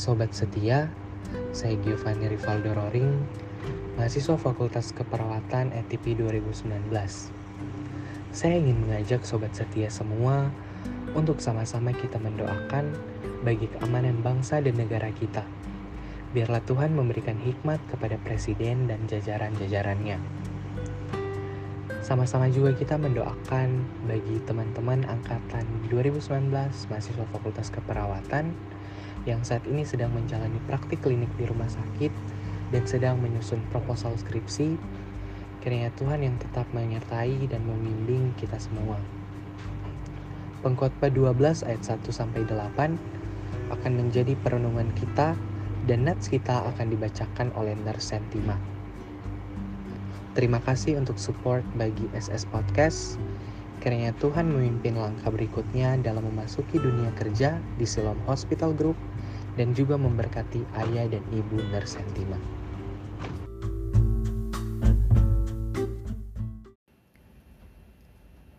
Sobat setia, saya Giovanni Rivaldo Roring, mahasiswa Fakultas Keperawatan ETP 2019. Saya ingin mengajak sobat setia semua untuk sama-sama kita mendoakan bagi keamanan bangsa dan negara kita. Biarlah Tuhan memberikan hikmat kepada presiden dan jajaran-jajarannya. Sama-sama juga kita mendoakan bagi teman-teman angkatan 2019 mahasiswa Fakultas Keperawatan yang saat ini sedang menjalani praktik klinik di rumah sakit dan sedang menyusun proposal skripsi, kiranya Tuhan yang tetap menyertai dan membimbing kita semua. Pengkhotbah 12 ayat 1 sampai 8 akan menjadi perenungan kita dan nats kita akan dibacakan oleh Nurse Sentima. Terima kasih untuk support bagi SS Podcast. Kiranya Tuhan memimpin langkah berikutnya dalam memasuki dunia kerja di Silom Hospital Group dan juga memberkati ayah dan ibu Nersentima.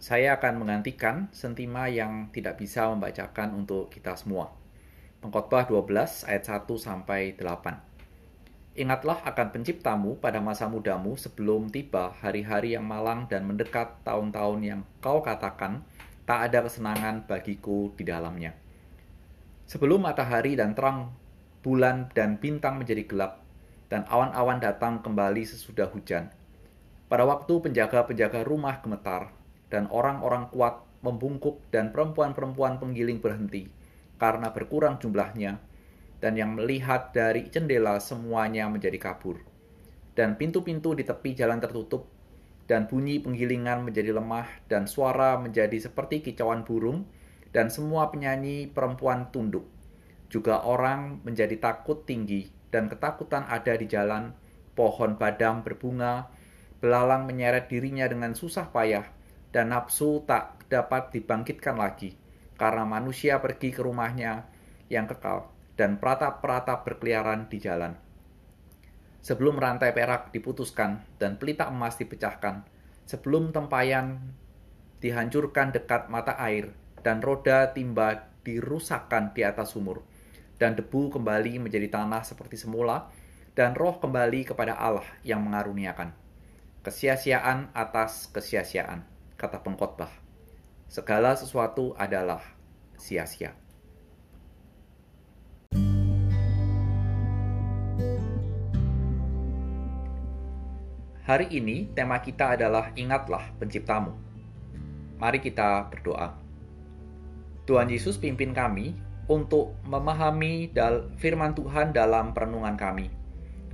Saya akan menggantikan Sentima yang tidak bisa membacakan untuk kita semua. Pengkhotbah 12 ayat 1 sampai 8. Ingatlah akan penciptamu pada masa mudamu sebelum tiba hari-hari yang malang dan mendekat tahun-tahun yang kau katakan tak ada kesenangan bagiku di dalamnya Sebelum matahari dan terang bulan dan bintang menjadi gelap, dan awan-awan datang kembali sesudah hujan. Pada waktu penjaga-penjaga rumah gemetar, dan orang-orang kuat membungkuk dan perempuan-perempuan penggiling berhenti, karena berkurang jumlahnya, dan yang melihat dari jendela semuanya menjadi kabur. Dan pintu-pintu di tepi jalan tertutup, dan bunyi penggilingan menjadi lemah, dan suara menjadi seperti kicauan burung, dan semua penyanyi perempuan tunduk. Juga orang menjadi takut tinggi, dan ketakutan ada di jalan, pohon badam berbunga, belalang menyeret dirinya dengan susah payah, dan nafsu tak dapat dibangkitkan lagi, karena manusia pergi ke rumahnya yang kekal, dan peratap-peratap berkeliaran di jalan. Sebelum rantai perak diputuskan dan pelita emas dipecahkan, sebelum tempayan dihancurkan dekat mata air, dan roda timba dirusakkan di atas sumur, dan debu kembali menjadi tanah seperti semula, dan roh kembali kepada Allah yang mengaruniakan. Kesia-siaan atas kesia-siaan, kata pengkhotbah. Segala sesuatu adalah sia-sia. Hari ini tema kita adalah ingatlah penciptamu. Mari kita berdoa. Tuhan Yesus pimpin kami untuk memahami firman Tuhan dalam perenungan kami.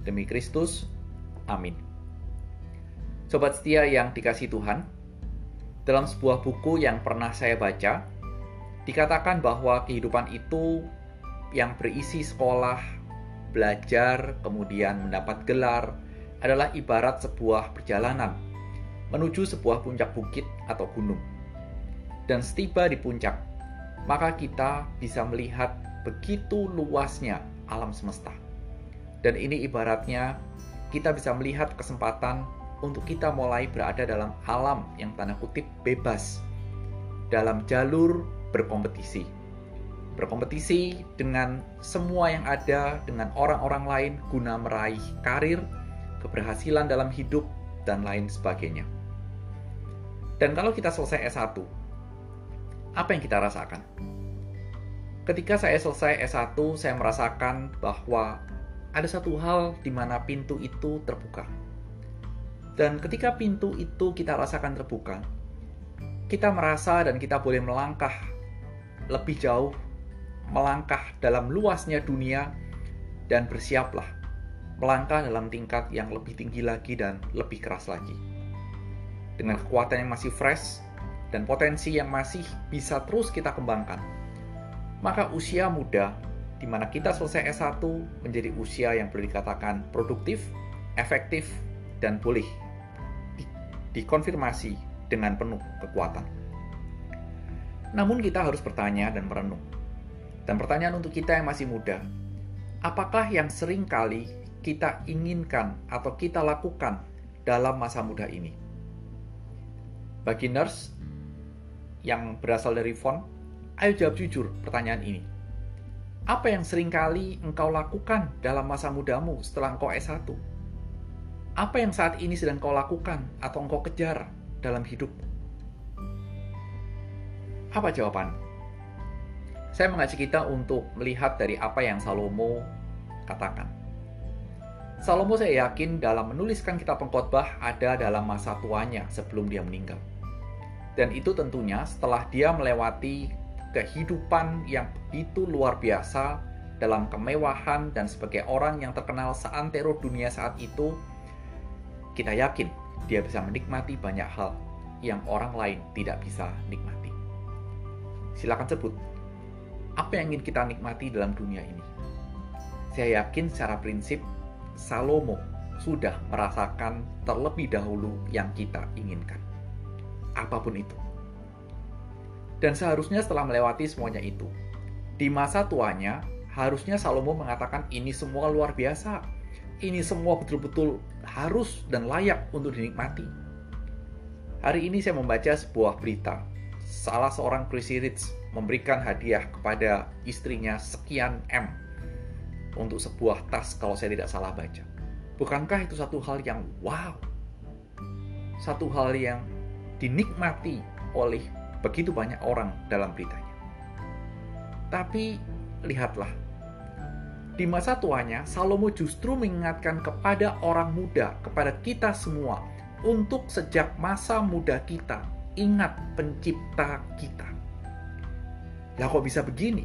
Demi Kristus, amin. Sobat setia yang dikasih Tuhan, dalam sebuah buku yang pernah saya baca, dikatakan bahwa kehidupan itu yang berisi sekolah, belajar, kemudian mendapat gelar, adalah ibarat sebuah perjalanan menuju sebuah puncak bukit atau gunung. Dan setiba di puncak, maka kita bisa melihat begitu luasnya alam semesta. Dan ini ibaratnya kita bisa melihat kesempatan untuk kita mulai berada dalam alam yang tanda kutip bebas dalam jalur berkompetisi. Berkompetisi dengan semua yang ada dengan orang-orang lain guna meraih karir, keberhasilan dalam hidup, dan lain sebagainya. Dan kalau kita selesai S1, apa yang kita rasakan? Ketika saya selesai S1, saya merasakan bahwa ada satu hal di mana pintu itu terbuka. Dan ketika pintu itu kita rasakan terbuka, kita merasa dan kita boleh melangkah lebih jauh, melangkah dalam luasnya dunia, dan bersiaplah melangkah dalam tingkat yang lebih tinggi lagi dan lebih keras lagi. Dengan kekuatan yang masih fresh, dan potensi yang masih bisa terus kita kembangkan. Maka usia muda, di mana kita selesai S1, menjadi usia yang boleh dikatakan produktif, efektif, dan. Di, dikonfirmasi dengan penuh kekuatan. Namun kita harus bertanya dan merenung. Dan pertanyaan untuk kita yang masih muda, apakah yang sering kali kita inginkan atau kita lakukan dalam masa muda ini? Bagi nurse, yang berasal dari font, ayo jawab jujur pertanyaan ini. Apa yang sering kali engkau lakukan dalam masa mudamu setelah engkau S1? Apa yang saat ini sedang kau lakukan atau engkau kejar dalam hidupmu? Apa jawaban? Saya mengajak kita untuk melihat dari apa yang Salomo katakan. Salomo saya yakin dalam menuliskan kitab pengkhotbah ada dalam masa tuanya sebelum dia meninggal. Dan itu tentunya setelah dia melewati kehidupan yang begitu luar biasa dalam kemewahan dan sebagai orang yang terkenal seantero dunia saat itu, kita yakin dia bisa menikmati banyak hal yang orang lain tidak bisa nikmati. Silakan sebut, apa yang ingin kita nikmati dalam dunia ini? Saya yakin secara prinsip Salomo sudah merasakan terlebih dahulu yang kita inginkan. Apa pun itu. Dan seharusnya setelah melewati semuanya itu, di masa tuanya, harusnya Salomo mengatakan ini semua luar biasa. Ini semua betul-betul harus dan layak untuk dinikmati. Hari ini saya membaca sebuah berita. Salah seorang crazy rich memberikan hadiah kepada istrinya sekian M untuk sebuah tas kalau saya tidak salah baca. Bukankah itu satu hal yang wow? Satu hal yang dinikmati oleh begitu banyak orang dalam beritanya. Tapi lihatlah, di masa tuanya Salomo justru mengingatkan kepada orang muda, kepada kita semua, untuk sejak masa muda kita ingat pencipta kita. Lah kok bisa begini?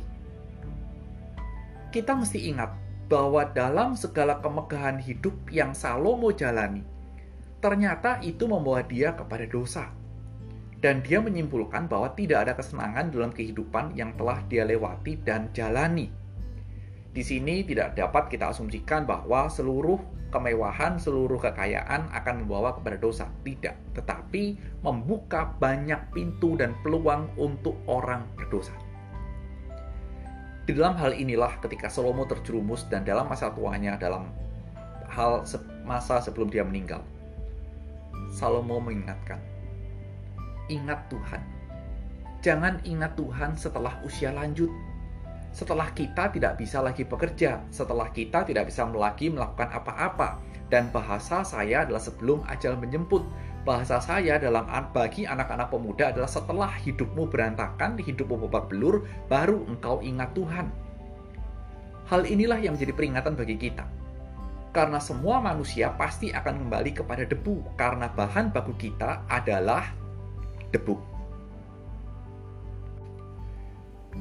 Kita mesti ingat bahwa dalam segala kemegahan hidup yang Salomo jalani, ternyata itu membawa dia kepada dosa dan dia menyimpulkan bahwa tidak ada kesenangan dalam kehidupan yang telah dia lewati dan jalani. Di sini tidak dapat kita asumsikan bahwa seluruh kemewahan, seluruh kekayaan akan membawa kepada dosa. Tidak, tetapi membuka banyak pintu dan peluang untuk orang berdosa. Di dalam hal inilah ketika Salomo terjerumus dan dalam masa tuanya dalam hal masa sebelum dia meninggal. Salomo mengingatkan, ingat Tuhan. Jangan ingat Tuhan setelah usia lanjut. Setelah kita tidak bisa lagi bekerja, setelah kita tidak bisa lagi melakukan apa-apa. Dan bahasa saya adalah sebelum ajal menjemput. Bahasa saya dalam bagi anak-anak pemuda adalah setelah hidupmu berantakan, hidupmu babak belur, baru engkau ingat Tuhan. Hal inilah yang menjadi peringatan bagi kita karena semua manusia pasti akan kembali kepada debu karena bahan baku kita adalah debu.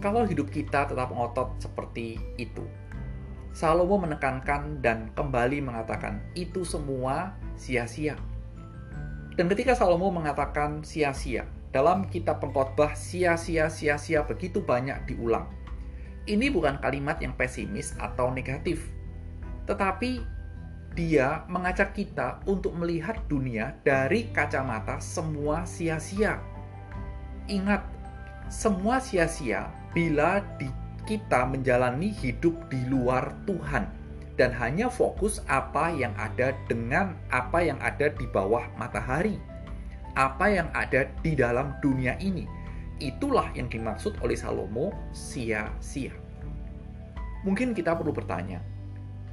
Kalau hidup kita tetap ngotot seperti itu, Salomo menekankan dan kembali mengatakan itu semua sia-sia. Dan ketika Salomo mengatakan sia-sia, dalam kitab pengkhotbah sia-sia sia-sia begitu banyak diulang. Ini bukan kalimat yang pesimis atau negatif, tetapi dia mengajak kita untuk melihat dunia dari kacamata semua sia-sia. Ingat, semua sia-sia bila di kita menjalani hidup di luar Tuhan dan hanya fokus apa yang ada dengan apa yang ada di bawah matahari, apa yang ada di dalam dunia ini. Itulah yang dimaksud oleh Salomo sia-sia. Mungkin kita perlu bertanya,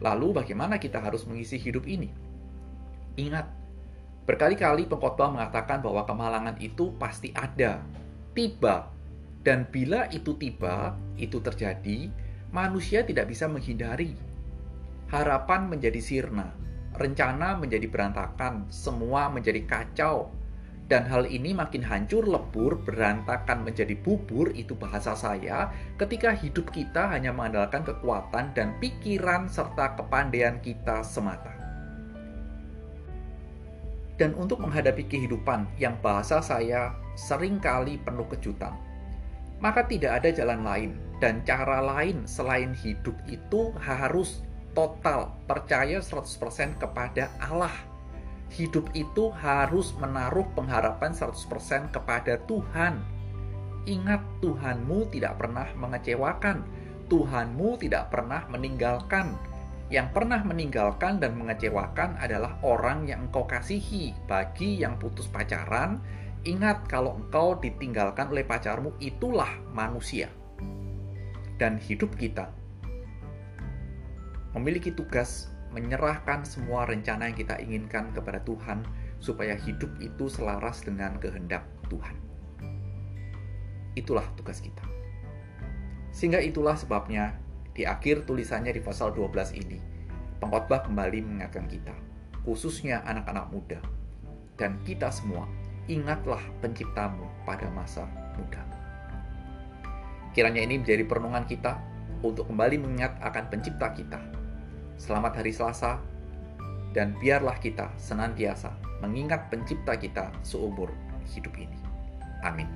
Lalu bagaimana kita harus mengisi hidup ini? Ingat, berkali-kali pengkhotbah mengatakan bahwa kemalangan itu pasti ada, tiba. Dan bila itu tiba, itu terjadi, manusia tidak bisa menghindari. Harapan menjadi sirna, rencana menjadi berantakan, semua menjadi kacau, dan hal ini makin hancur lebur, berantakan menjadi bubur, itu bahasa saya, ketika hidup kita hanya mengandalkan kekuatan dan pikiran serta kepandaian kita semata. Dan untuk menghadapi kehidupan yang bahasa saya sering kali penuh kejutan, maka tidak ada jalan lain dan cara lain selain hidup itu harus total percaya 100% kepada Allah hidup itu harus menaruh pengharapan 100% kepada Tuhan. Ingat, Tuhanmu tidak pernah mengecewakan. Tuhanmu tidak pernah meninggalkan. Yang pernah meninggalkan dan mengecewakan adalah orang yang engkau kasihi. Bagi yang putus pacaran, ingat kalau engkau ditinggalkan oleh pacarmu, itulah manusia. Dan hidup kita memiliki tugas menyerahkan semua rencana yang kita inginkan kepada Tuhan supaya hidup itu selaras dengan kehendak Tuhan. Itulah tugas kita. Sehingga itulah sebabnya di akhir tulisannya di pasal 12 ini, pengkhotbah kembali mengingatkan kita, khususnya anak-anak muda, dan kita semua, ingatlah penciptamu pada masa muda. Kiranya ini menjadi perenungan kita untuk kembali mengingat akan pencipta kita. Selamat hari Selasa, dan biarlah kita senantiasa mengingat pencipta kita seumur hidup ini. Amin.